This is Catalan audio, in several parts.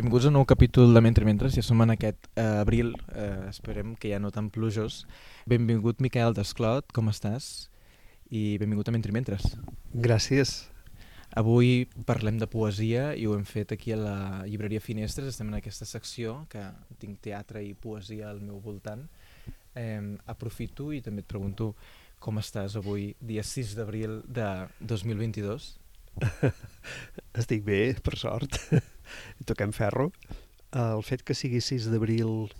Benvinguts a un nou capítol de Mentre Mentres, ja som en aquest eh, abril, eh, esperem que ja no tan plujós. Benvingut Miquel Desclot, com estàs? I benvingut a Mentre Mentres. Gràcies. Avui parlem de poesia i ho hem fet aquí a la llibreria Finestres, estem en aquesta secció que tinc teatre i poesia al meu voltant. Eh, aprofito i també et pregunto com estàs avui, dia 6 d'abril de 2022? Estic bé, per sort. Toquem ferro. El fet que sigui 6 d'abril,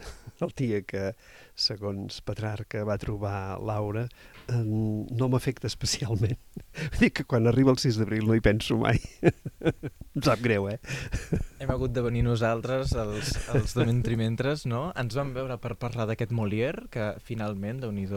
el dia que, segons Petrarca, va trobar Laura, no m'afecta especialment. Vull dir que quan arriba el 6 d'abril no hi penso mai. em sap greu, eh? Hem hagut de venir nosaltres, els, els de Mentrimentres, no? Ens vam veure per parlar d'aquest Molière, que finalment, de nhi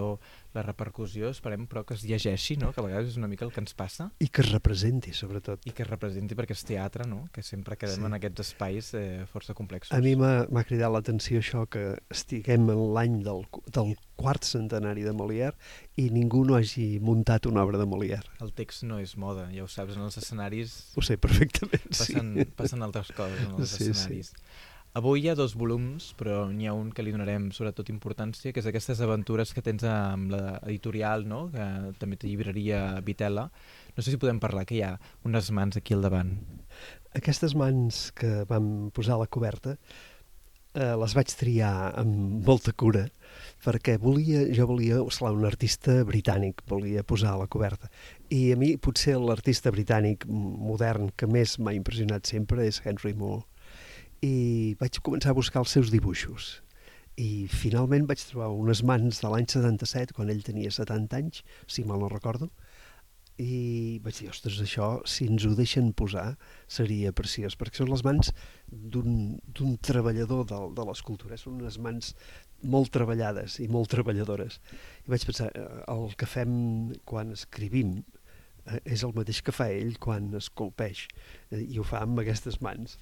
la repercussió, esperem però que es llegeixi, no? que a vegades és una mica el que ens passa. I que es representi, sobretot. I que es representi perquè és teatre, no? que sempre quedem sí. en aquests espais eh, força complexos. A mi m'ha cridat l'atenció això que estiguem en l'any del, del quart centenari de Molière i ningú no hagi muntat una obra de Molière. El text no és moda, ja ho saps, en els escenaris... Ho sé perfectament, passen, sí. Passen altres coses en els sí, escenaris. Sí. Avui hi ha dos volums, però n'hi ha un que li donarem sobretot importància, que és aquestes aventures que tens amb l'editorial, no? que també té llibreria Vitela. No sé si podem parlar, que hi ha unes mans aquí al davant. Aquestes mans que vam posar a la coberta eh, les vaig triar amb molta cura perquè volia, jo volia esclar, un artista britànic, volia posar a la coberta. I a mi potser l'artista britànic modern que més m'ha impressionat sempre és Henry Moore i vaig començar a buscar els seus dibuixos. I finalment vaig trobar unes mans de l'any 77, quan ell tenia 70 anys, si mal no recordo, i vaig dir, ostres, això, si ens ho deixen posar, seria preciós, perquè són les mans d'un treballador de, de l'escultura, són unes mans molt treballades i molt treballadores. I vaig pensar, eh, el que fem quan escrivim eh, és el mateix que fa ell quan esculpeix, eh, i ho fa amb aquestes mans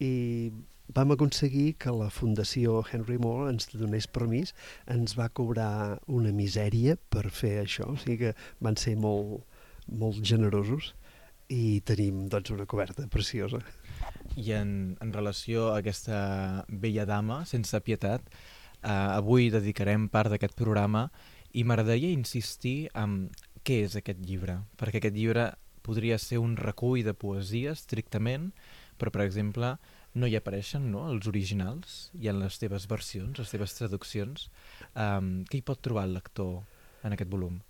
i vam aconseguir que la Fundació Henry Moore ens donés permís, ens va cobrar una misèria per fer això, o sigui que van ser molt, molt generosos i tenim doncs, una coberta preciosa. I en, en relació a aquesta vella dama, sense pietat, eh, avui dedicarem part d'aquest programa i m'agradaria insistir en què és aquest llibre, perquè aquest llibre podria ser un recull de poesia estrictament, però per exemple no hi apareixen no, els originals i en les teves versions, les teves traduccions. Um, què hi pot trobar el lector en aquest volum?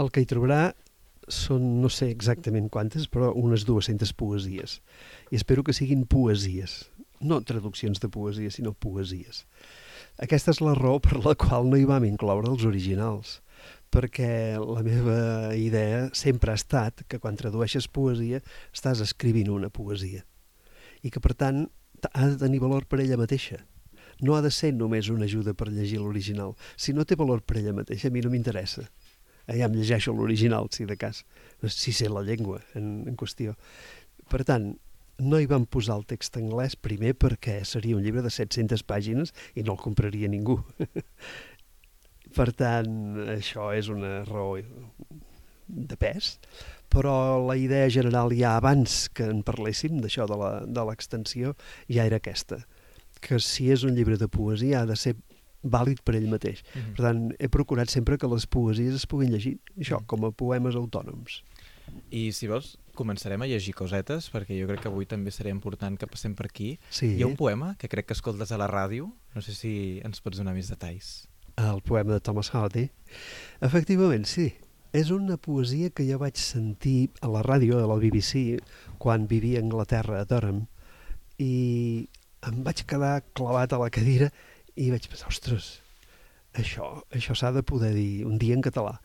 El que hi trobarà són, no sé exactament quantes, però unes 200 poesies. I espero que siguin poesies, no traduccions de poesia, sinó poesies. Aquesta és la raó per la qual no hi vam incloure els originals, perquè la meva idea sempre ha estat que quan tradueixes poesia estàs escrivint una poesia i que, per tant, ha de tenir valor per ella mateixa. No ha de ser només una ajuda per llegir l'original. Si no té valor per ella mateixa, a mi no m'interessa. Eh, ja em llegeixo l'original, si de cas, si sé la llengua en, en qüestió. Per tant, no hi vam posar el text anglès primer perquè seria un llibre de 700 pàgines i no el compraria ningú. per tant, això és una raó de pes però la idea general ja abans que en parléssim d'això de l'extensió ja era aquesta, que si és un llibre de poesia ha de ser vàlid per ell mateix. Mm -hmm. Per tant, he procurat sempre que les poesies es puguin llegir, això, mm -hmm. com a poemes autònoms. I si vols, començarem a llegir cosetes, perquè jo crec que avui també serà important que passem per aquí. Sí. Hi ha un poema que crec que escoltes a la ràdio, no sé si ens pots donar més detalls. El poema de Thomas Hardy. Efectivament, sí. És una poesia que jo vaig sentir a la ràdio de la BBC quan vivia a Anglaterra, a Durham, i em vaig quedar clavat a la cadira i vaig pensar, ostres, això, això s'ha de poder dir un dia en català.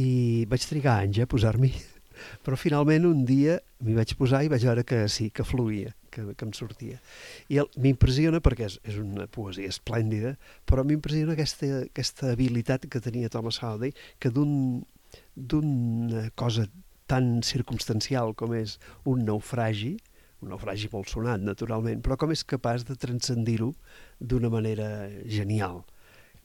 I vaig trigar anys a posar-m'hi, però finalment un dia m'hi vaig posar i vaig veure que sí, que fluïa, que, que em sortia. I m'impressiona, perquè és, és una poesia esplèndida, però m'impressiona aquesta, aquesta habilitat que tenia Thomas Hardy, que d'un d'una cosa tan circumstancial com és un naufragi, un naufragi molt sonat, naturalment, però com és capaç de transcendir-ho d'una manera genial,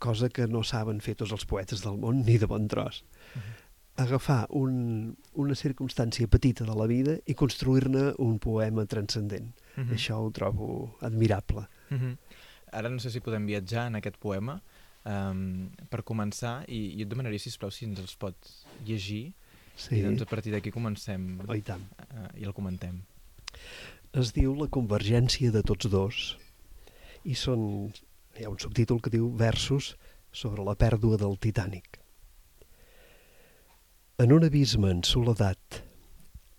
cosa que no saben fer tots els poetes del món ni de bon tros. Uh -huh. agafar un, una circumstància petita de la vida i construir-ne un poema transcendent. Mm -hmm. Això ho trobo admirable. Mm -hmm. Ara no sé si podem viatjar en aquest poema um, per començar i, i et demanaria, sisplau, si ens els pots llegir sí. i doncs a partir d'aquí comencem oh, i, tant. Uh, i el comentem. Es diu La convergència de tots dos i són, hi ha un subtítol que diu Versos sobre la pèrdua del Titànic. En un abisme en soledat,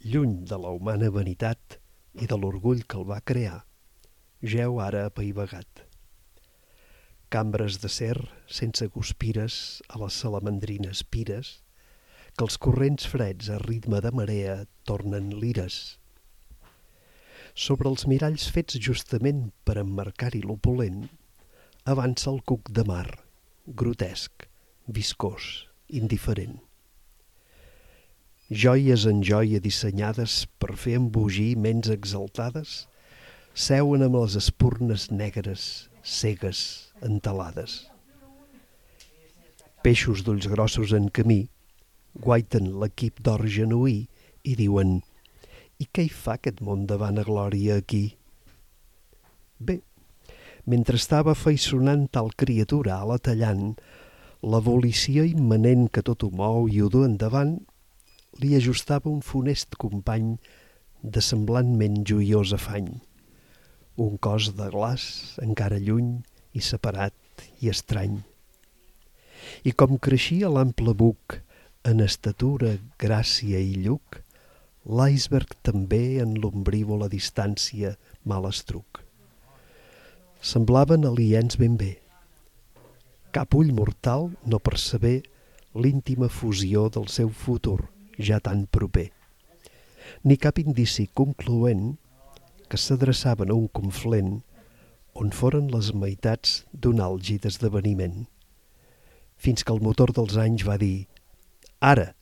lluny de la humana vanitat i de l'orgull que el va crear, geu ara apaivagat. Cambres de ser sense guspires a les salamandrines pires, que els corrents freds a ritme de marea tornen lires. Sobre els miralls fets justament per emmarcar-hi l'opulent, avança el cuc de mar, grotesc, viscós, indiferent joies en joia dissenyades per fer embogir ments exaltades, seuen amb les espurnes negres, cegues, entelades. Peixos d'ulls grossos en camí guaiten l'equip d'or genuí i diuen «I què hi fa aquest món de vana glòria aquí?» Bé, mentre estava feissonant tal criatura a la tallant, l'abolició immanent que tot ho mou i ho du endavant li ajustava un funest company de semblantment joiós afany. Un cos de glaç encara lluny i separat i estrany. I com creixia l'ample buc en estatura, gràcia i lluc, l'iceberg també en l'ombrívola distància mal estruc. Semblaven aliens ben bé. Cap ull mortal no perceber l'íntima fusió del seu futur – ja tan proper, ni cap indici concloent que s'adreçaven a un conflent on foren les meitats d'un àlgid esdeveniment, fins que el motor dels anys va dir «Ara!»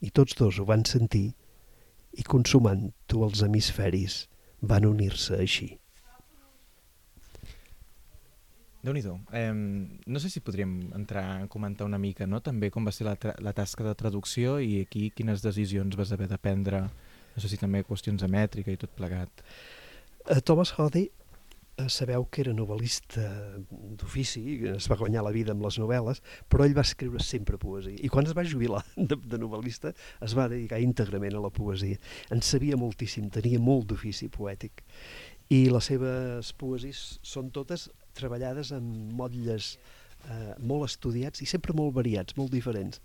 i tots dos ho van sentir i consumant-ho els hemisferis van unir-se així déu nhi eh, No sé si podríem entrar a comentar una mica, no? També com va ser la, la tasca de traducció i aquí quines decisions vas haver de prendre, no sé si també qüestions de mètrica i tot plegat. Uh, Thomas Hardy, uh, sabeu que era novel·lista d'ofici, es va guanyar la vida amb les novel·les, però ell va escriure sempre poesia. I quan es va jubilar de, de novel·lista es va dedicar íntegrament a la poesia. En sabia moltíssim, tenia molt d'ofici poètic i les seves poesies són totes treballades amb motlles eh, molt estudiats i sempre molt variats, molt diferents.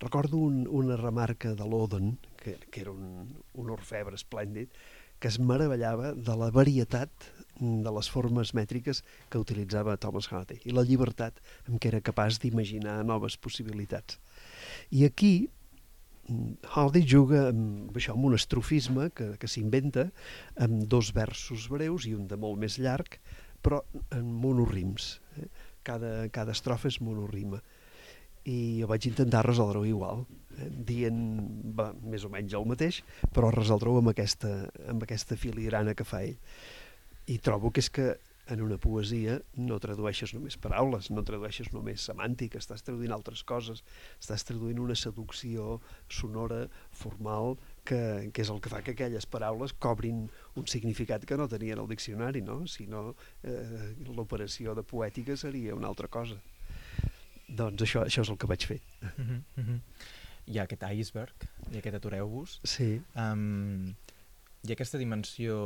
Recordo un, una remarca de l'Oden, que, que era un, un orfebre esplèndid, que es meravellava de la varietat de les formes mètriques que utilitzava Thomas Hardy i la llibertat amb què era capaç d'imaginar noves possibilitats. I aquí Hardy juga amb, això, amb un estrofisme que, que s'inventa amb dos versos breus i un de molt més llarg, però en monorrims. Eh? Cada, cada estrofa és monorrima. I jo vaig intentar resoldre-ho igual? Dient va, més o menys el mateix, però resoldre-ho amb aquesta, amb aquesta filigrana que fa ell. I trobo que és que en una poesia no tradueixes només paraules, no tradueixes només semàntica, estàs traduint altres coses, estàs traduint una seducció sonora, formal, que, que és el que fa que aquelles paraules cobrin un significat que no tenien el diccionari, no? Si no, eh, l'operació de poètica seria una altra cosa. Doncs això, això és el que vaig fer. Uh -huh. Hi ha aquest iceberg, hi ha aquest atureu-vos. Sí. Um, hi ha aquesta dimensió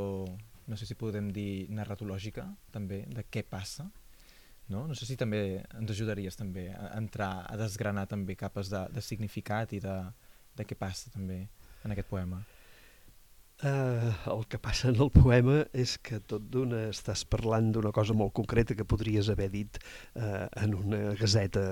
no sé si podem dir narratològica, també, de què passa, no? No sé si també ens ajudaries també a entrar, a desgranar també capes de, de significat i de, de què passa també en aquest poema. Uh, el que passa en el poema és que tot d'una estàs parlant d'una cosa molt concreta que podries haver dit uh, en una gaseta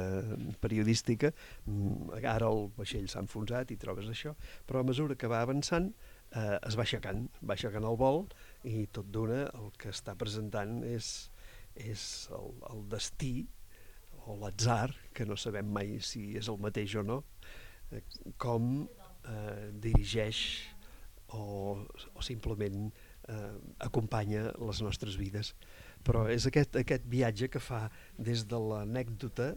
periodística. Mm, ara el vaixell s'ha enfonsat i trobes això, però a mesura que va avançant uh, es va aixecant, va aixecant el vol i tot d'una el que està presentant és, és el, el destí o l'atzar, que no sabem mai si és el mateix o no, eh, com eh, dirigeix o, o simplement eh, acompanya les nostres vides. però és aquest, aquest viatge que fa des de l'anècdota,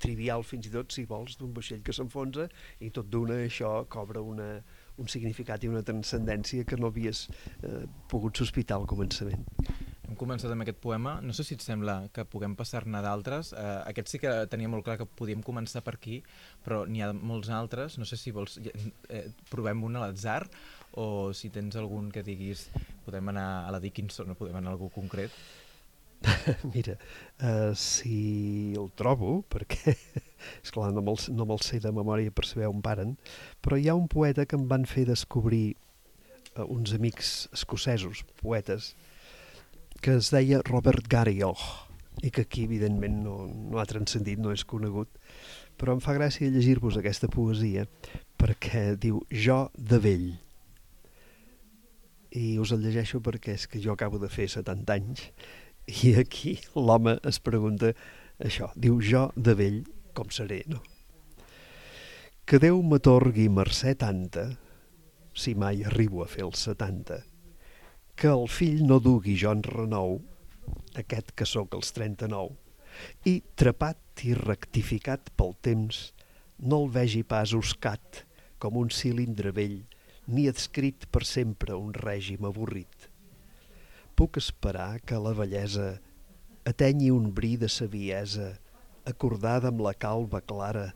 trivial fins i tot, si vols, d'un vaixell que s'enfonsa, i tot d'una això cobra una, un significat i una transcendència que no havies eh, pogut sospitar al començament. Hem començat amb aquest poema, no sé si et sembla que puguem passar-ne d'altres. Eh, aquest sí que tenia molt clar que podíem començar per aquí, però n'hi ha molts altres. No sé si vols... Eh, provem un a l'atzar o si tens algun que diguis podem anar a la Dickinson o podem anar a algú concret. Mira, uh, si el trobo, perquè, és clar, no me'l no me sé de memòria per saber on paren, però hi ha un poeta que em van fer descobrir uh, uns amics escocesos, poetes, que es deia Robert Garrioch, i que aquí, evidentment, no, no ha transcendit, no és conegut, però em fa gràcia llegir-vos aquesta poesia perquè diu Jo de vell. I us el llegeixo perquè és que jo acabo de fer 70 anys i aquí l'home es pregunta això. Diu, jo de vell com seré, no? Que Déu m'atorgui mercè tanta, si mai arribo a fer els 70, que el fill no dugui jo en renou, aquest que sóc els 39, i trepat i rectificat pel temps, no el vegi pas oscat com un cilindre vell, ni adscrit per sempre un règim avorrit puc esperar que la bellesa atenyi un bri de saviesa acordada amb la calva clara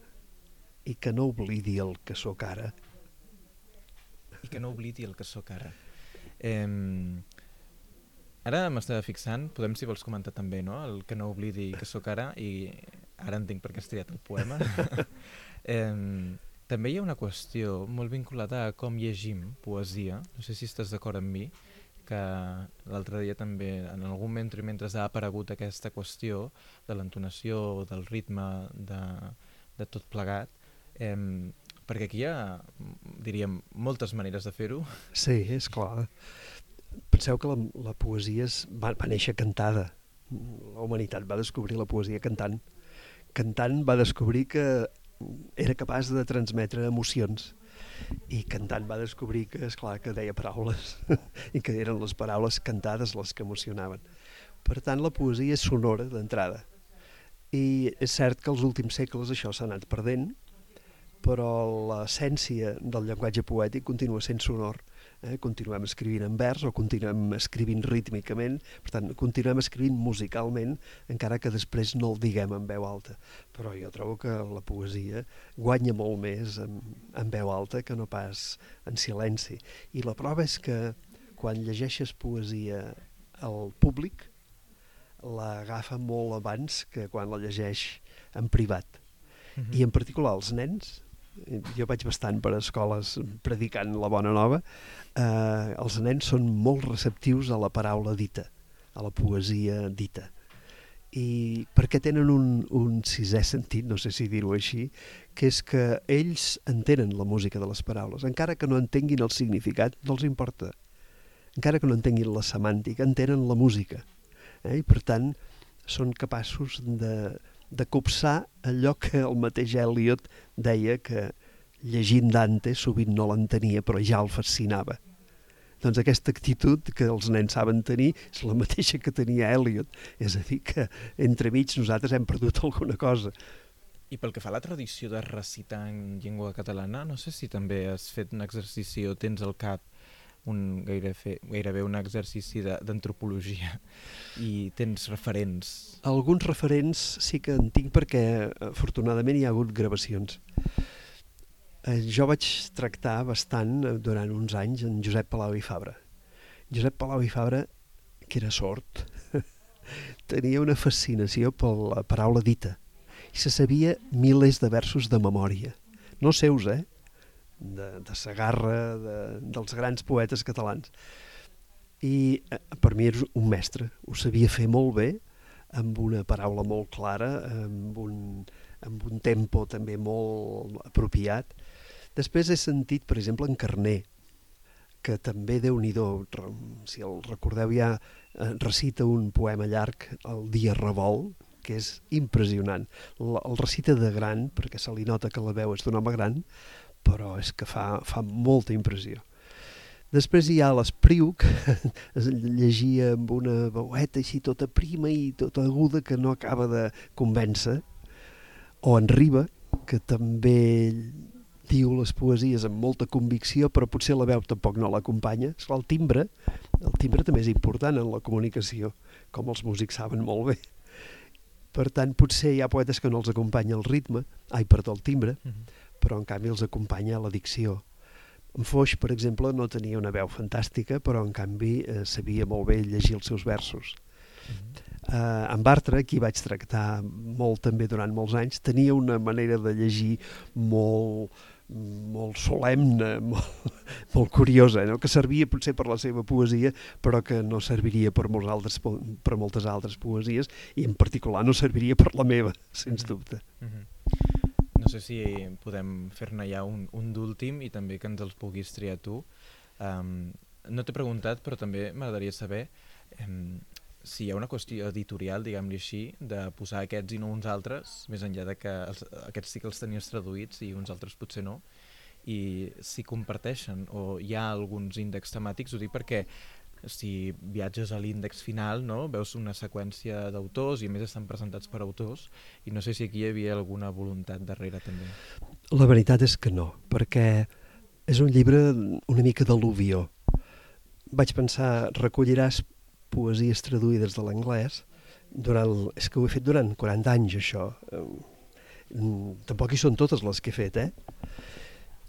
i que no oblidi el que sóc ara. I que no oblidi el que sóc ara. Eh, ara m'estava fixant, podem si vols comentar també, no? El que no oblidi que sóc ara i ara entenc per què has triat el poema. eh, també hi ha una qüestió molt vinculada a com llegim poesia, no sé si estàs d'acord amb mi, que l'altre dia també, en algun moment, mentre ha aparegut aquesta qüestió de l'entonació, del ritme, de, de tot plegat, eh, perquè aquí hi ha, diríem, moltes maneres de fer-ho. Sí, és clar. Penseu que la, la poesia es, va, va néixer cantada. La humanitat va descobrir la poesia cantant. Cantant va descobrir que era capaç de transmetre emocions i cantant va descobrir que, és clar que deia paraules i que eren les paraules cantades les que emocionaven. Per tant, la poesia és sonora d'entrada. I és cert que als últims segles això s'ha anat perdent, però l'essència del llenguatge poètic continua sent sonor eh? continuem escrivint en vers o continuem escrivint rítmicament, per tant, continuem escrivint musicalment, encara que després no el diguem en veu alta. Però jo trobo que la poesia guanya molt més en, en veu alta que no pas en silenci. I la prova és que quan llegeixes poesia al públic, l'agafa molt abans que quan la llegeix en privat. Uh -huh. I en particular els nens, jo vaig bastant per escoles predicant la bona nova, eh, els nens són molt receptius a la paraula dita, a la poesia dita. I perquè tenen un, un sisè sentit, no sé si dir-ho així, que és que ells entenen la música de les paraules. Encara que no entenguin el significat, no els importa. Encara que no entenguin la semàntica, entenen la música. Eh? I per tant, són capaços de, de copsar allò que el mateix Eliot deia que llegint Dante sovint no l'entenia però ja el fascinava. Doncs aquesta actitud que els nens saben tenir és la mateixa que tenia Eliot. És a dir, que entremig nosaltres hem perdut alguna cosa. I pel que fa a la tradició de recitar en llengua catalana, no sé si també has fet un exercici o tens al cap un, gairebé, gairebé un exercici d'antropologia i tens referents. Alguns referents sí que en tinc perquè afortunadament hi ha hagut gravacions. Eh, jo vaig tractar bastant eh, durant uns anys en Josep Palau i Fabra. Josep Palau i Fabra, que era sort, tenia una fascinació per la paraula dita i se sabia milers de versos de memòria. No seus, eh? De, de Sagarra, de, dels grans poetes catalans. I eh, per mi era un mestre, ho sabia fer molt bé, amb una paraula molt clara, amb un, amb un tempo també molt apropiat. Després he sentit, per exemple, en Carné, que també, déu nhi si el recordeu ja, eh, recita un poema llarg, El dia revol, que és impressionant. El recita de gran, perquè se li nota que la veu és d'un home gran, però és que fa, fa molta impressió. Després hi ha l'Espriu, que es llegia amb una veueta així tota prima i tota aguda que no acaba de convèncer, o en Riba, que també diu les poesies amb molta convicció, però potser la veu tampoc no l'acompanya. El timbre, el timbre també és important en la comunicació, com els músics saben molt bé. Per tant, potser hi ha poetes que no els acompanya el ritme, ai, perdó, el timbre, uh. Però en canvi els acompanya la dicció. En Foix, per exemple, no tenia una veu fantàstica, però en canvi eh, sabia molt bé llegir els seus versos. Uh -huh. Uh, en Bartra, qui vaig tractar molt també durant molts anys, tenia una manera de llegir molt, molt solemne, molt, molt curiosa, no? que servia potser per la seva poesia, però que no serviria per, molts altres, per moltes altres poesies, i en particular no serviria per la meva, sens dubte. Mm -hmm. No sé si podem fer-ne ja un, un d'últim i també que ens els puguis triar tu. Um, no t'he preguntat, però també m'agradaria saber um, si hi ha una qüestió editorial, diguem-li així, de posar aquests i no uns altres, més enllà de que els, aquests sí que els tenies traduïts i uns altres potser no, i si comparteixen o hi ha alguns índexs temàtics, ho dic perquè si viatges a l'índex final no? veus una seqüència d'autors i més estan presentats per autors i no sé si aquí hi havia alguna voluntat darrere també. La veritat és que no, perquè és un llibre una mica d'al·luvió. Vaig pensar, recolliràs poesies traduïdes de l'anglès durant... És que ho he fet durant 40 anys, això. Tampoc hi són totes les que he fet, eh?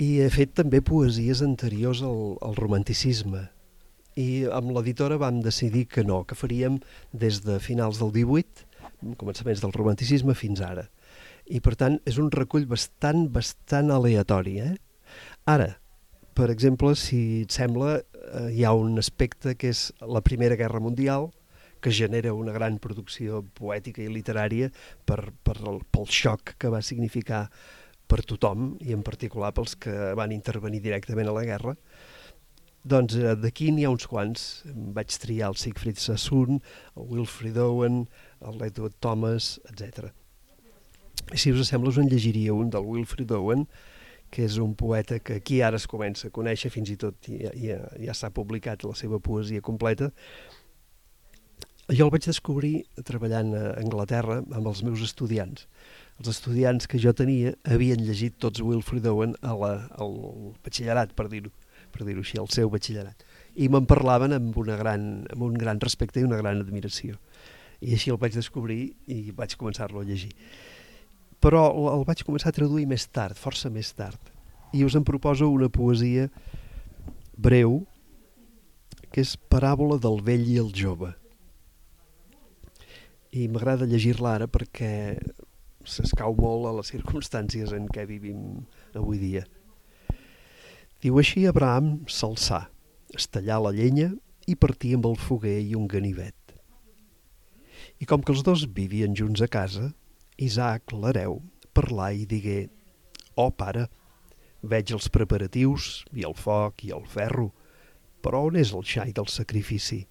I he fet també poesies anteriors al, al romanticisme. I amb l'editora vam decidir que no, que faríem des de finals del 18, començaments del romanticisme, fins ara. I per tant és un recull bastant, bastant aleatori. Eh? Ara, per exemple, si et sembla, eh, hi ha un aspecte que és la Primera Guerra Mundial, que genera una gran producció poètica i literària per, per el, pel xoc que va significar per tothom, i en particular pels que van intervenir directament a la guerra. Doncs eh, d'aquí n'hi ha uns quants. Vaig triar el Siegfried Sassoon, el Wilfrid Owen, l'Edward Thomas, etc. Si us sembla, us en llegiria un del Wilfrid Owen, que és un poeta que aquí ara es comença a conèixer, fins i tot ja, ja, ja s'ha publicat la seva poesia completa. Jo el vaig descobrir treballant a Anglaterra amb els meus estudiants. Els estudiants que jo tenia havien llegit tots Wilfrid Owen a la, al batxillerat, per dir-ho per dir així, al seu batxillerat. I me'n parlaven amb, una gran, amb un gran respecte i una gran admiració. I així el vaig descobrir i vaig començar-lo a llegir però el vaig començar a traduir més tard, força més tard. I us en proposo una poesia breu, que és Paràbola del vell i el jove. I m'agrada llegir-la ara perquè s'escau molt a les circumstàncies en què vivim avui dia. Diu així Abraham s'alçà, estallar la llenya i partir amb el foguer i un ganivet. I com que els dos vivien junts a casa, Isaac, l'hereu, parlà i digué «Oh, pare, veig els preparatius i el foc i el ferro, però on és el xai del sacrifici?»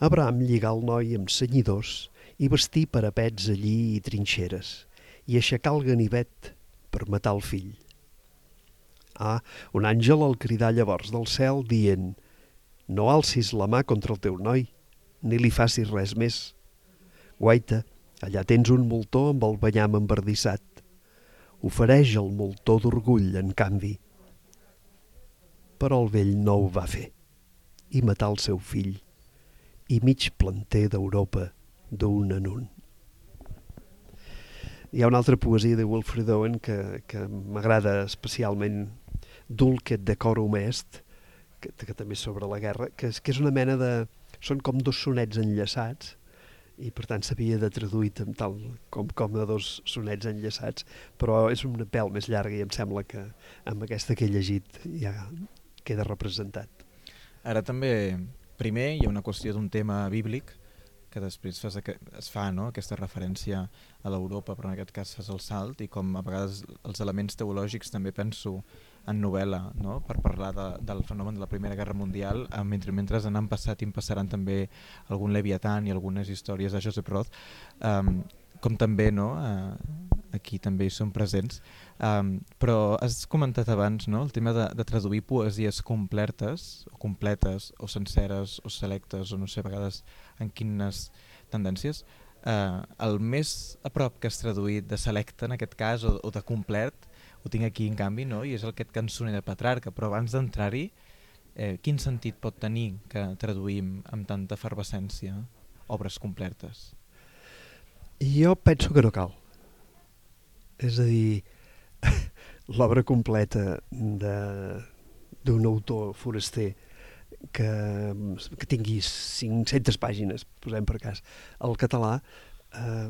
Abraham lligà el noi amb senyidors i vestí parapets allí i trinxeres i aixecà el ganivet per matar el fill. Ah, un àngel el cridà llavors del cel dient «No alcis la mà contra el teu noi, ni li facis res més. Guaita, Allà tens un moltó amb el banyam embardissat. Ofereix el moltó d'orgull, en canvi. Però el vell no ho va fer i matà el seu fill i mig planter d'Europa d'un en un. Hi ha una altra poesia de Wilfred Owen que, que m'agrada especialment, Dulcet decorum est, que, que també és sobre la guerra, que que és una mena de... Són com dos sonets enllaçats, i per tant s'havia de traduir tal com, com de dos sonets enllaçats, però és un pèl més llarg i em sembla que amb aquesta que he llegit ja queda representat. Ara també, primer hi ha una qüestió d'un tema bíblic, que després fas, es fa no? aquesta referència a l'Europa, però en aquest cas fas el salt, i com a vegades els elements teològics també penso en novel·la no? per parlar de, del fenomen de la Primera Guerra Mundial eh, mentre, mentre han passat i passaran també algun Leviathan i algunes històries de Joseph Roth um, com també no? uh, aquí també hi són presents. Um, però has comentat abans no? el tema de, de traduir poesies completes, o completes, o senceres, o selectes, o no sé a vegades en quines tendències. Uh, el més a prop que has traduït de selecte, en aquest cas, o, o de complet, ho tinc aquí en canvi, no? i és el aquest cançoner de Petrarca, però abans d'entrar-hi, eh, quin sentit pot tenir que traduïm amb tanta efervescència obres completes? Jo penso que no cal. És a dir, l'obra completa d'un autor foraster que, que tingui 500 pàgines, posem per cas, al català, eh,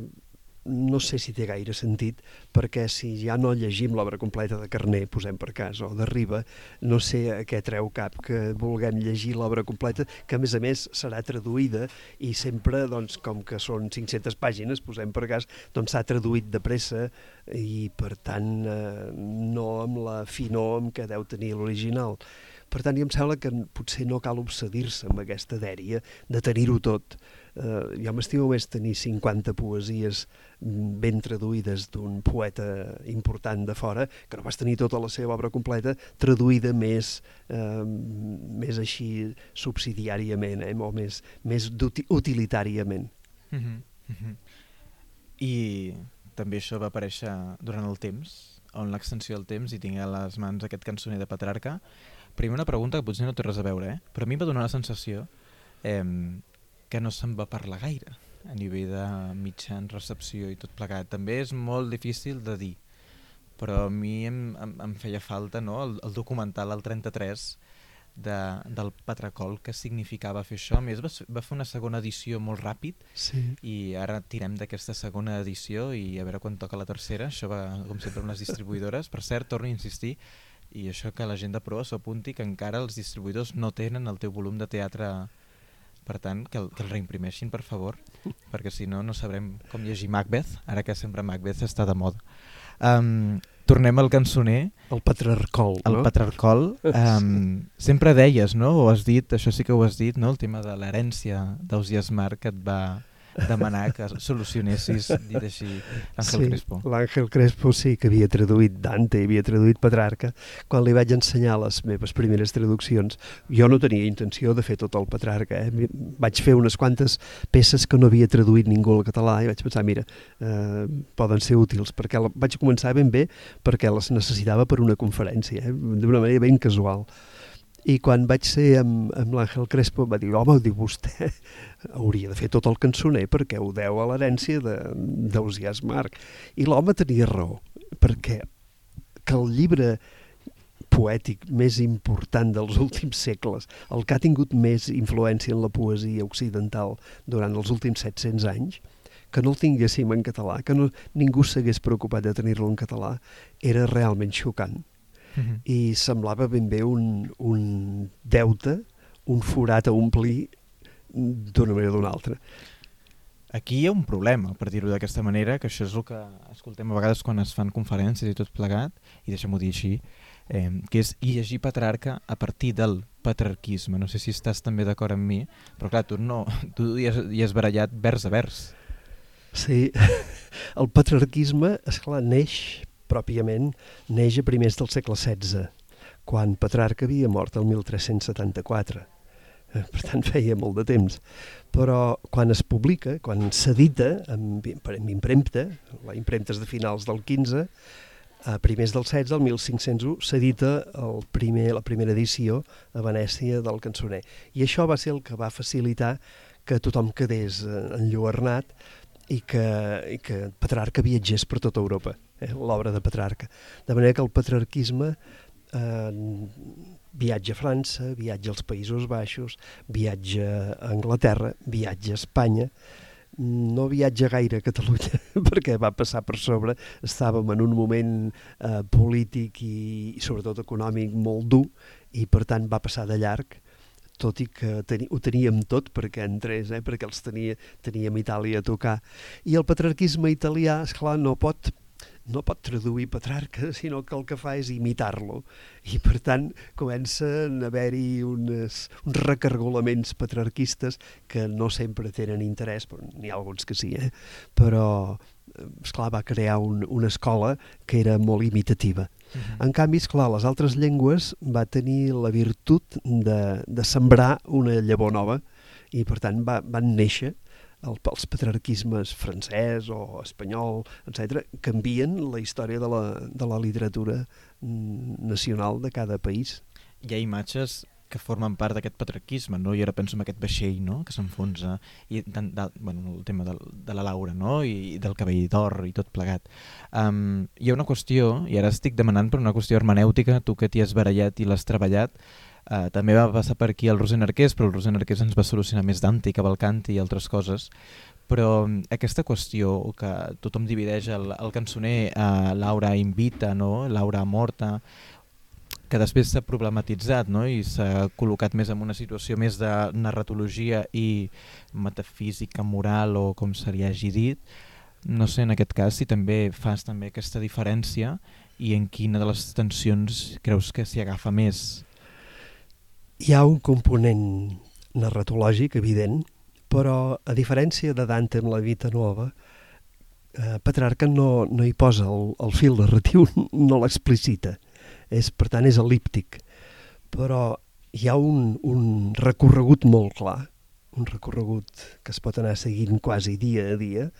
no sé si té gaire sentit, perquè si ja no llegim l'obra completa de Carné, posem per cas, o de Riba, no sé a què treu cap que vulguem llegir l'obra completa, que a més a més serà traduïda i sempre, doncs, com que són 500 pàgines, posem per cas, doncs s'ha traduït de pressa i, per tant, eh, no amb la finor amb què deu tenir l'original. Per tant, em sembla que potser no cal obsedir-se amb aquesta dèria de tenir-ho tot. Uh, jo m'estimo més tenir 50 poesies ben traduïdes d'un poeta important de fora, que no vas tenir tota la seva obra completa traduïda més, uh, més així subsidiàriament, eh, o més, més utilitàriament. Mm -hmm. Mm -hmm. I també això va aparèixer durant el temps, on l'extensió del temps, i tinc a les mans aquest cançoner de Petrarca, Primer una pregunta que potser no té res a veure, eh? però a mi em va donar la sensació eh, que no se'n va parlar gaire a nivell de mitjans, recepció i tot plegat. També és molt difícil de dir, però a mi em, em, em feia falta no? el, el documental, el 33, de, del Patracol, que significava fer això. A més, va, va fer una segona edició molt ràpid sí. i ara tirem d'aquesta segona edició i a veure quan toca la tercera. Això va, com sempre, amb les distribuïdores. Per cert, torno a insistir, i això que la gent de proa s'apunti que encara els distribuïdors no tenen el teu volum de teatre per tant, que el, que el reimprimeixin, per favor, perquè si no, no sabrem com llegir Macbeth, ara que sempre Macbeth està de moda. Um, tornem al cançoner. El patriarcol, el no? Patriarcol. Um, sempre deies, no? O has dit, això sí que ho has dit, no? El tema de l'herència d'Ausias Marc que et va demanar que solucionessis, dit així, l'Àngel sí, Crespo. L'Àngel Crespo sí que havia traduït Dante, havia traduït Petrarca. Quan li vaig ensenyar les meves primeres traduccions, jo no tenia intenció de fer tot el Petrarca. Eh? Vaig fer unes quantes peces que no havia traduït ningú al català i vaig pensar, mira, eh, poden ser útils, perquè la, vaig començar ben bé perquè les necessitava per una conferència, eh? d'una manera ben casual. I quan vaig ser amb, amb l'Àngel Crespo va dir, home, diu vostè hauria de fer tot el cançoner perquè ho deu a l'herència d'Ausias Marc. I l'home tenia raó, perquè que el llibre poètic més important dels últims segles, el que ha tingut més influència en la poesia occidental durant els últims 700 anys, que no el tinguéssim en català, que no, ningú s'hagués preocupat de tenir-lo en català, era realment xocant uh -huh. i semblava ben bé un, un deute, un forat a omplir d'una manera o d'una altra. Aquí hi ha un problema, per dir-ho d'aquesta manera, que això és el que escoltem a vegades quan es fan conferències i tot plegat, i deixem-ho dir així, eh, que és llegir Petrarca a partir del patriarquisme. No sé si estàs també d'acord amb mi, però clar, tu no, tu hi has, hi has barallat vers a vers. Sí, el patriarquisme, esclar, neix pròpiament neix a primers del segle XVI, quan Petrarca havia mort el 1374. Eh, per tant, feia molt de temps. Però quan es publica, quan s'edita amb, amb impremta, la impremta és de finals del 15, a primers del 16, el 1501, s'edita primer, la primera edició a Venècia del cançoner. I això va ser el que va facilitar que tothom quedés eh, enlluernat i que, i que Petrarca viatgés per tota Europa eh, l'obra de Petrarca. De manera que el patriarquisme eh, viatja a França, viatja als Països Baixos, viatja a Anglaterra, viatja a Espanya, no viatja gaire a Catalunya perquè va passar per sobre, estàvem en un moment eh, polític i, i sobretot econòmic molt dur i per tant va passar de llarg tot i que teni, ho teníem tot perquè entrés, eh, perquè els tenia, teníem Itàlia a tocar. I el patriarquisme italià, és clar no pot no pot traduir Petrarca, sinó que el que fa és imitar-lo. I, per tant, comencen a haver-hi uns recargolaments petrarquistes que no sempre tenen interès, però n'hi ha alguns que sí, eh? però esclar, va crear un, una escola que era molt imitativa. Uh -huh. En canvi, esclar, les altres llengües va tenir la virtut de, de sembrar una llavor nova i, per tant, va, van néixer el, els patriarquismes francès o espanyol, etc., canvien la història de la, de la literatura mm, nacional de cada país. Hi ha imatges que formen part d'aquest patriarquisme, no? I ara penso en aquest vaixell, no?, que s'enfonsa, i de, de, bueno, el tema de, de la Laura, no?, I, i del cabell d'or i tot plegat. Um, hi ha una qüestió, i ara estic demanant per una qüestió hermenèutica, tu que t'hi has barallat i l'has treballat, uh, també va passar per aquí el Rosen Arqués, però el Rosen Arqués ens va solucionar més Dante i Cavalcanti i altres coses, però aquesta qüestió que tothom divideix el, el cançoner uh, Laura invita, no? Laura morta, que després s'ha problematitzat no? i s'ha col·locat més en una situació més de narratologia i metafísica, moral o com se li hagi dit. No sé en aquest cas si també fas també aquesta diferència i en quina de les tensions creus que s'hi agafa més? Hi ha un component narratològic evident, però a diferència de Dante amb la Vita Nova, eh, Petrarca no, no hi posa el, el fil narratiu, no l'explicita és, per tant, és el·líptic. Però hi ha un, un recorregut molt clar, un recorregut que es pot anar seguint quasi dia a dia,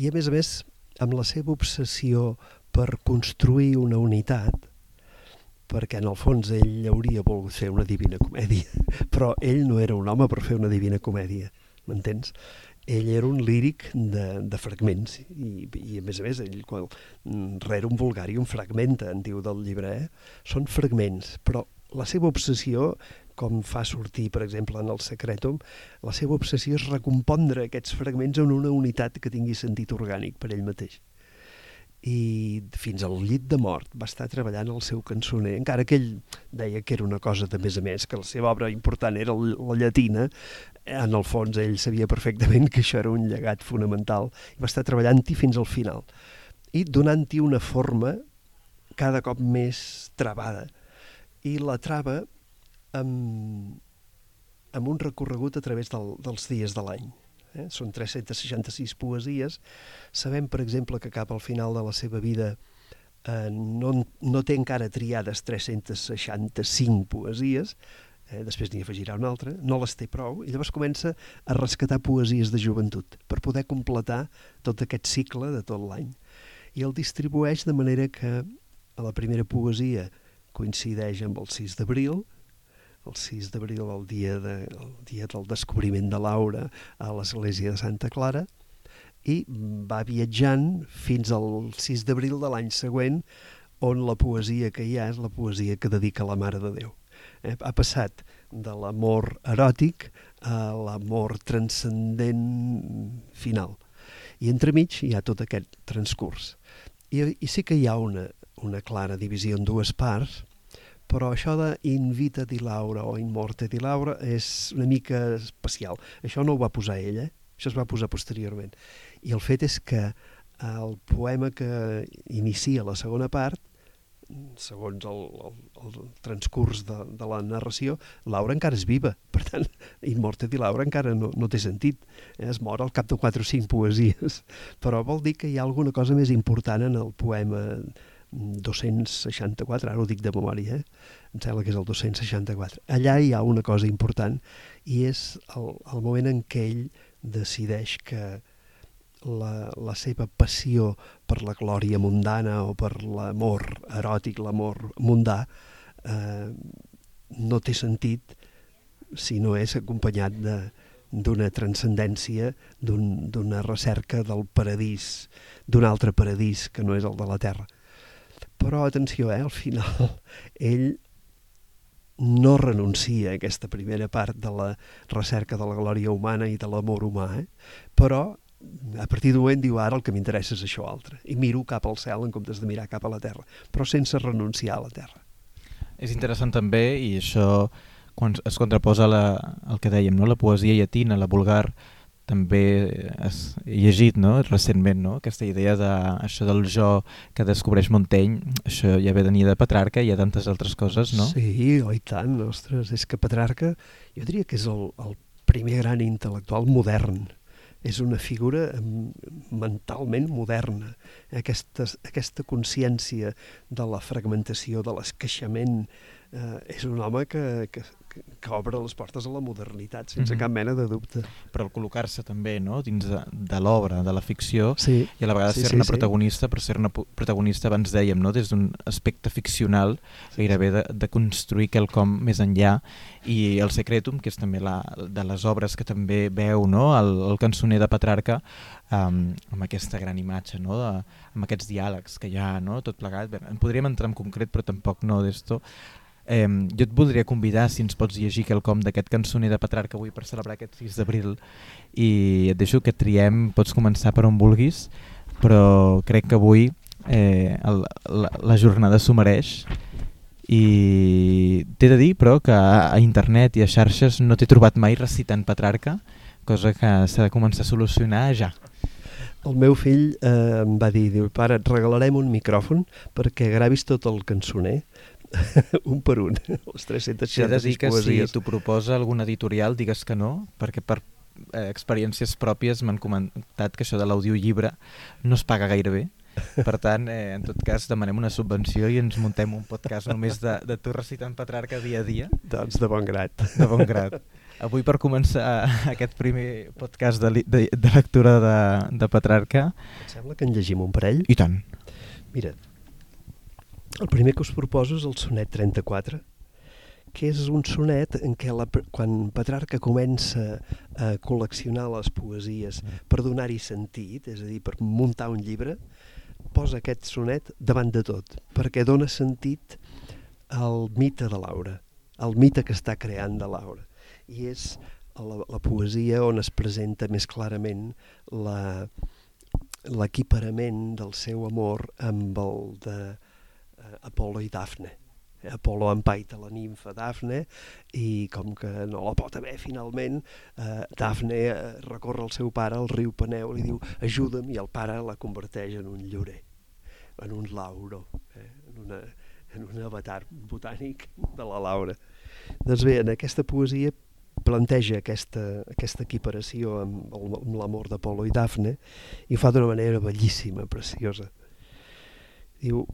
i a més a més, amb la seva obsessió per construir una unitat, perquè en el fons ell hauria volgut fer una divina comèdia, però ell no era un home per fer una divina comèdia, m'entens? ell era un líric de, de fragments i, i a més a més ell quan rere un vulgari un fragmenta en diu del llibre eh? són fragments però la seva obsessió com fa sortir, per exemple, en el Secretum, la seva obsessió és recompondre aquests fragments en una unitat que tingui sentit orgànic per ell mateix i fins al llit de mort va estar treballant el seu cançoner, encara que ell deia que era una cosa de més a més, que la seva obra important era la llatina, en el fons ell sabia perfectament que això era un llegat fonamental i va estar treballant-hi fins al final. I donant-hi una forma cada cop més travada. I la trava amb, amb un recorregut a través del, dels dies de l'any eh? són 366 poesies. Sabem, per exemple, que cap al final de la seva vida eh, no, no té encara triades 365 poesies, eh, després n'hi afegirà una altra, no les té prou, i llavors comença a rescatar poesies de joventut per poder completar tot aquest cicle de tot l'any. I el distribueix de manera que a la primera poesia coincideix amb el 6 d'abril, el 6 d'abril, el, dia de, el dia del descobriment de Laura a l'església de Santa Clara, i va viatjant fins al 6 d'abril de l'any següent, on la poesia que hi ha és la poesia que dedica la Mare de Déu. Eh? Ha passat de l'amor eròtic a l'amor transcendent final. I entremig hi ha tot aquest transcurs. I, i sí que hi ha una, una clara divisió en dues parts, però això de invita di Laura o in morte di Laura és una mica especial. Això no ho va posar ell, eh? això es va posar posteriorment. I el fet és que el poema que inicia la segona part, segons el, el, el transcurs de, de la narració, Laura encara és viva. Per tant, In morte di Laura encara no, no té sentit. Eh? Es mor al cap de 4 o 5 poesies. Però vol dir que hi ha alguna cosa més important en el poema 264, ara ho dic de memòria, eh? em sembla que és el 264. Allà hi ha una cosa important i és el, el moment en què ell decideix que la, la seva passió per la glòria mundana o per l'amor eròtic, l'amor mundà, eh, no té sentit si no és acompanyat de, d'una transcendència, d'una un, recerca del paradís, d'un altre paradís que no és el de la Terra. Però atenció, eh, al final ell no renuncia a aquesta primera part de la recerca de la glòria humana i de l'amor humà, eh? però a partir d'un moment diu ara el que m'interessa és això altre i miro cap al cel en comptes de mirar cap a la terra però sense renunciar a la terra és interessant també i això quan es contraposa la, el que dèiem, no? la poesia llatina, la vulgar també has llegit no? recentment no? aquesta idea de això del jo que descobreix Montaigne, això ja ve venir de Petrarca i hi ha tantes altres coses, no? Sí, oi tant, ostres, és que Petrarca jo diria que és el, el primer gran intel·lectual modern és una figura mentalment moderna. Aquesta, aquesta consciència de la fragmentació, de l'esqueixament, eh, és un home que, que, que obre les portes a la modernitat, sense mm -hmm. cap mena de dubte. Però el col·locar-se també no? dins de, de l'obra, de la ficció, sí. i a la vegada sí, ser-ne sí, protagonista, sí. però ser-ne protagonista, abans dèiem, no? des d'un aspecte ficcional, gairebé de, de construir quelcom més enllà, i el Secretum, que és també la, de les obres que també veu no? el, el cançoner de Petrarca, um, amb aquesta gran imatge, no? de, amb aquests diàlegs que hi ha, no? tot plegat. Bé, en podríem entrar en concret, però tampoc no d'esto. Eh, jo et voldria convidar, si ens pots llegir quelcom d'aquest cançoner de Petrarca avui per celebrar aquest 6 d'abril. I et deixo que triem, pots començar per on vulguis, però crec que avui eh, el, la, la jornada s'ho mereix. I t'he de dir però que a internet i a xarxes no t'he trobat mai recitant Petrarca, cosa que s'ha de començar a solucionar ja. El meu fill eh, em va dir, diu, pare, et regalarem un micròfon perquè gravis tot el cançoner un per un, les 366 que poesies. si t'ho proposa algun editorial digues que no, perquè per eh, experiències pròpies m'han comentat que això de l'audiollibre no es paga gaire bé. Per tant, eh, en tot cas, demanem una subvenció i ens muntem un podcast només de, de tu recitant Petrarca dia a dia. Doncs de bon grat. De bon grat. Avui per començar aquest primer podcast de, de, de lectura de, de Petrarca... Et sembla que en llegim un parell? I tant. Mira, el primer que us proposo és el sonet 34, que és un sonet en què la, quan Petrarca comença a col·leccionar les poesies per donar-hi sentit, és a dir, per muntar un llibre, posa aquest sonet davant de tot, perquè dona sentit al mite de Laura, al mite que està creant de Laura. I és la, la poesia on es presenta més clarament l'equiparament del seu amor amb el de Apolo i Dafne. Apolo empaita la nimfa Dafne i com que no la pot haver finalment, eh, Dafne eh, recorre al seu pare, al riu Peneu, i diu ajuda'm, i el pare la converteix en un llorer, en un lauro, eh, en, una, en un avatar botànic de la Laura. Doncs bé, en aquesta poesia planteja aquesta, aquesta equiparació amb, amb l'amor d'Apolo i Dafne i fa d'una manera bellíssima, preciosa. Diu,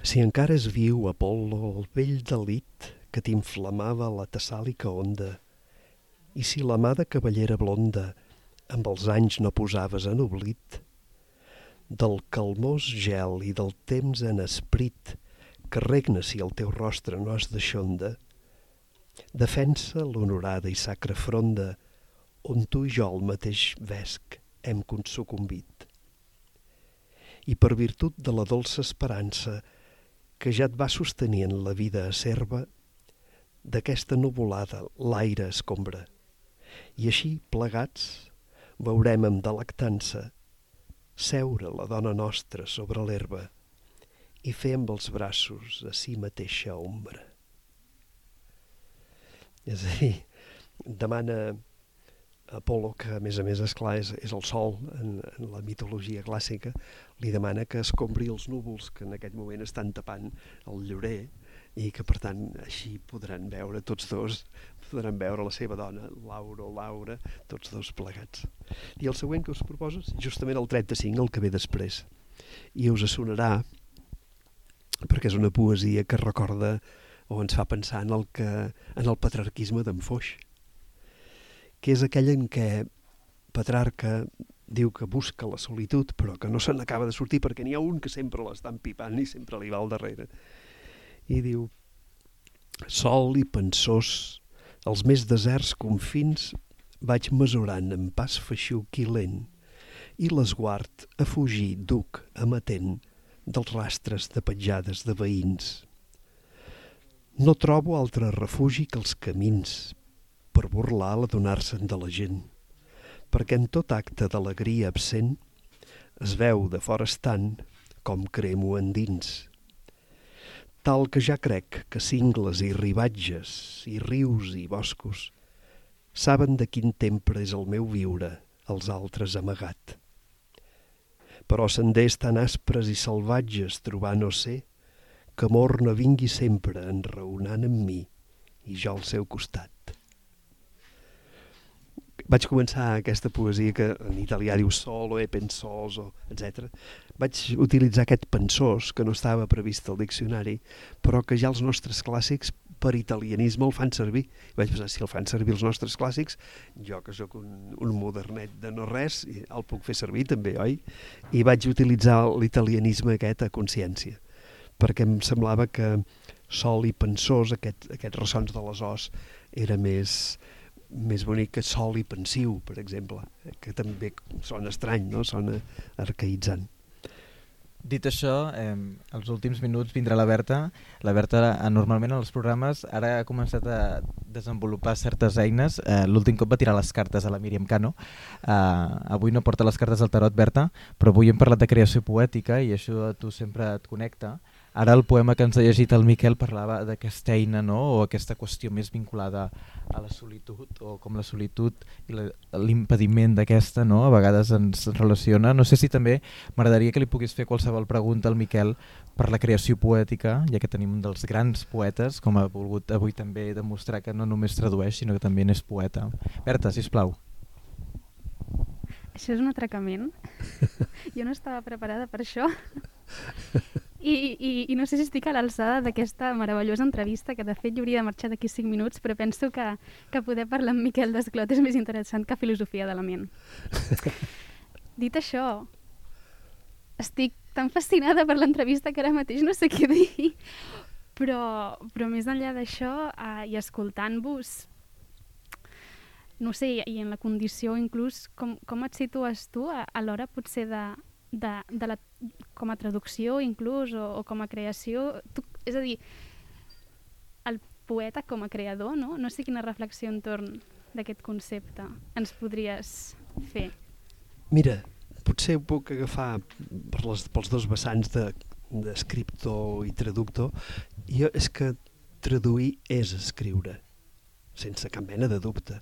si encara és viu, Apol·lo, el vell delit que t'inflamava la tessàlica onda, i si la mà de cavallera blonda amb els anys no posaves en oblit, del calmós gel i del temps en esprit que regna si el teu rostre no és de xonda, defensa l'honorada i sacra fronda on tu i jo el mateix vesc hem consucumbit. I per virtut de la dolça esperança que ja et va sostenint la vida acerba, d'aquesta nuvolada l'aire escombra. I així, plegats, veurem amb delectança seure la dona nostra sobre l'herba i fer amb els braços a si mateixa ombra. És a dir, demana Apolo, que a més a més, és clar, és, és el sol en, en la mitologia clàssica, li demana que escombri els núvols que en aquest moment estan tapant el llorer i que per tant així podran veure tots dos, podran veure la seva dona, Laura o Laura, tots dos plegats. I el següent que us proposo és justament el 35, el que ve després. I us sonarà, perquè és una poesia que recorda o ens fa pensar en el, que, en el patriarquisme d'en Foix que és aquell en què Petrarca diu que busca la solitud, però que no se n'acaba de sortir perquè n'hi ha un que sempre l'està empipant i sempre li va al darrere. I diu, sol i pensós, els més deserts confins vaig mesurant en pas feixuc i lent i l'esguard a fugir duc amatent dels rastres de petjades de veïns. No trobo altre refugi que els camins, per burlar l'adonar-se'n de la gent, perquè en tot acte d'alegria absent es veu de fora estant com cremo endins. Tal que ja crec que cingles i ribatges i rius i boscos saben de quin tempre és el meu viure, els altres amagat. Però senders tan aspres i salvatges trobar no sé, que amor no vingui sempre enraonant amb mi i jo al seu costat. Vaig començar aquesta poesia que en italià diu solo e pensoso, etc. Vaig utilitzar aquest pensós que no estava previst al diccionari, però que ja els nostres clàssics per italianisme el fan servir. Vaig pensar, si el fan servir els nostres clàssics, jo que sóc un, un modernet de no res, el puc fer servir també, oi? I vaig utilitzar l'italianisme aquest a consciència, perquè em semblava que sol i pensós, aquest, aquests ressons de les os, era més, més bonic que sol i pensiu, per exemple, que també sona estrany, no? sona arcaïtzant. Dit això, eh, els últims minuts vindrà la Berta. La Berta eh, normalment en els programes ara ha començat a desenvolupar certes eines. Eh, L'últim cop va tirar les cartes a la Míriam Cano. Eh, avui no porta les cartes al tarot, Berta, però avui hem parlat de creació poètica i això a tu sempre et connecta. Ara el poema que ens ha llegit el Miquel parlava d'aquesta eina no? o aquesta qüestió més vinculada a la solitud o com la solitud i l'impediment d'aquesta no? a vegades ens relaciona. No sé si també m'agradaria que li pogués fer qualsevol pregunta al Miquel per la creació poètica, ja que tenim un dels grans poetes, com ha volgut avui també demostrar que no només tradueix sinó que també n'és poeta. Berta, si plau. Això és un atracament. jo no estava preparada per això. I, i, I no sé si estic a l'alçada d'aquesta meravellosa entrevista, que de fet jo hauria de marxar d'aquí 5 minuts, però penso que, que poder parlar amb Miquel Desclot és més interessant que filosofia de la ment. Dit això, estic tan fascinada per l'entrevista que ara mateix no sé què dir, però, però més enllà d'això, eh, i escoltant-vos, no sé, i en la condició inclús, com, com et situes tu a, a l'hora potser de, de, de la, com a traducció inclús o, o com a creació, tu, és a dir, el poeta com a creador, no? No sé quina reflexió entorn d'aquest concepte ens podries fer. Mira, potser ho puc agafar per les, pels dos vessants d'escriptor de, i traductor. Jo és que traduir és escriure, sense cap mena de dubte.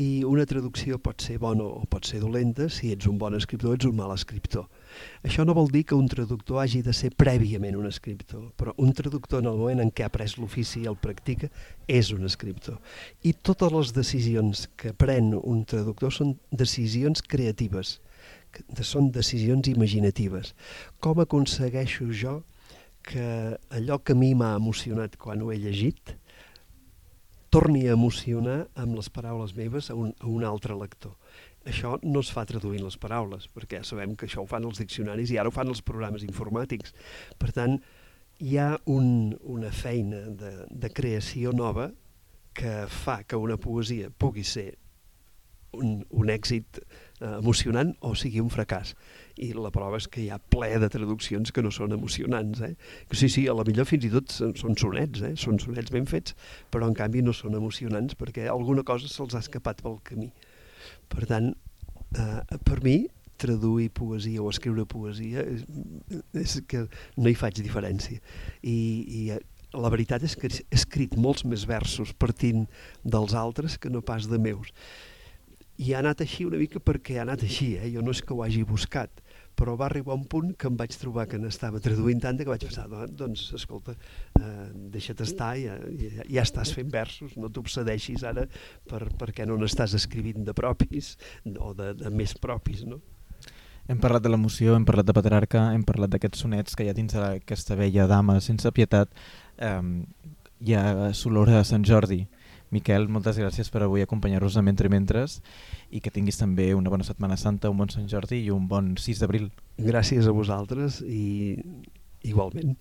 I una traducció pot ser bona o pot ser dolenta, si ets un bon escriptor ets un mal escriptor. Això no vol dir que un traductor hagi de ser prèviament un escriptor, però un traductor en el moment en què ha pres l'ofici i el practica és un escriptor. I totes les decisions que pren un traductor són decisions creatives, són decisions imaginatives. Com aconsegueixo jo que allò que a mi m'ha emocionat quan ho he llegit torni a emocionar amb les paraules meves a un, a un altre lector. Això no es fa traduint les paraules, perquè ja sabem que això ho fan els diccionaris i ara ho fan els programes informàtics. Per tant, hi ha un, una feina de, de creació nova que fa que una poesia pugui ser un, un èxit eh, emocionant o sigui un fracàs. I la prova és que hi ha ple de traduccions que no són emocionants. Eh? Sí, sí, a la millor fins i tot són sonets, eh? són sonets ben fets, però en canvi no són emocionants perquè alguna cosa se'ls ha escapat pel camí. Per tant, eh, per mi, traduir poesia o escriure poesia és, és que no hi faig diferència. I, i eh, la veritat és que he escrit molts més versos partint dels altres que no pas de meus i ha anat així una mica perquè ha anat així, eh? jo no és que ho hagi buscat, però va arribar un punt que em vaig trobar que n'estava traduint tant que vaig pensar, doncs, escolta, eh, deixa't estar, ja, ja, ja estàs fent versos, no t'obsedeixis ara per, perquè no n'estàs escrivint de propis o de, de més propis, no? Hem parlat de l'emoció, hem parlat de Petrarca, hem parlat d'aquests sonets que hi ha dins d'aquesta vella dama sense pietat. Eh, hi ha Solora de Sant Jordi, Miquel, moltes gràcies per avui acompanyar-nos a Mentre Mentres i que tinguis també una bona Setmana Santa, un bon Sant Jordi i un bon 6 d'abril. Gràcies a vosaltres i igualment.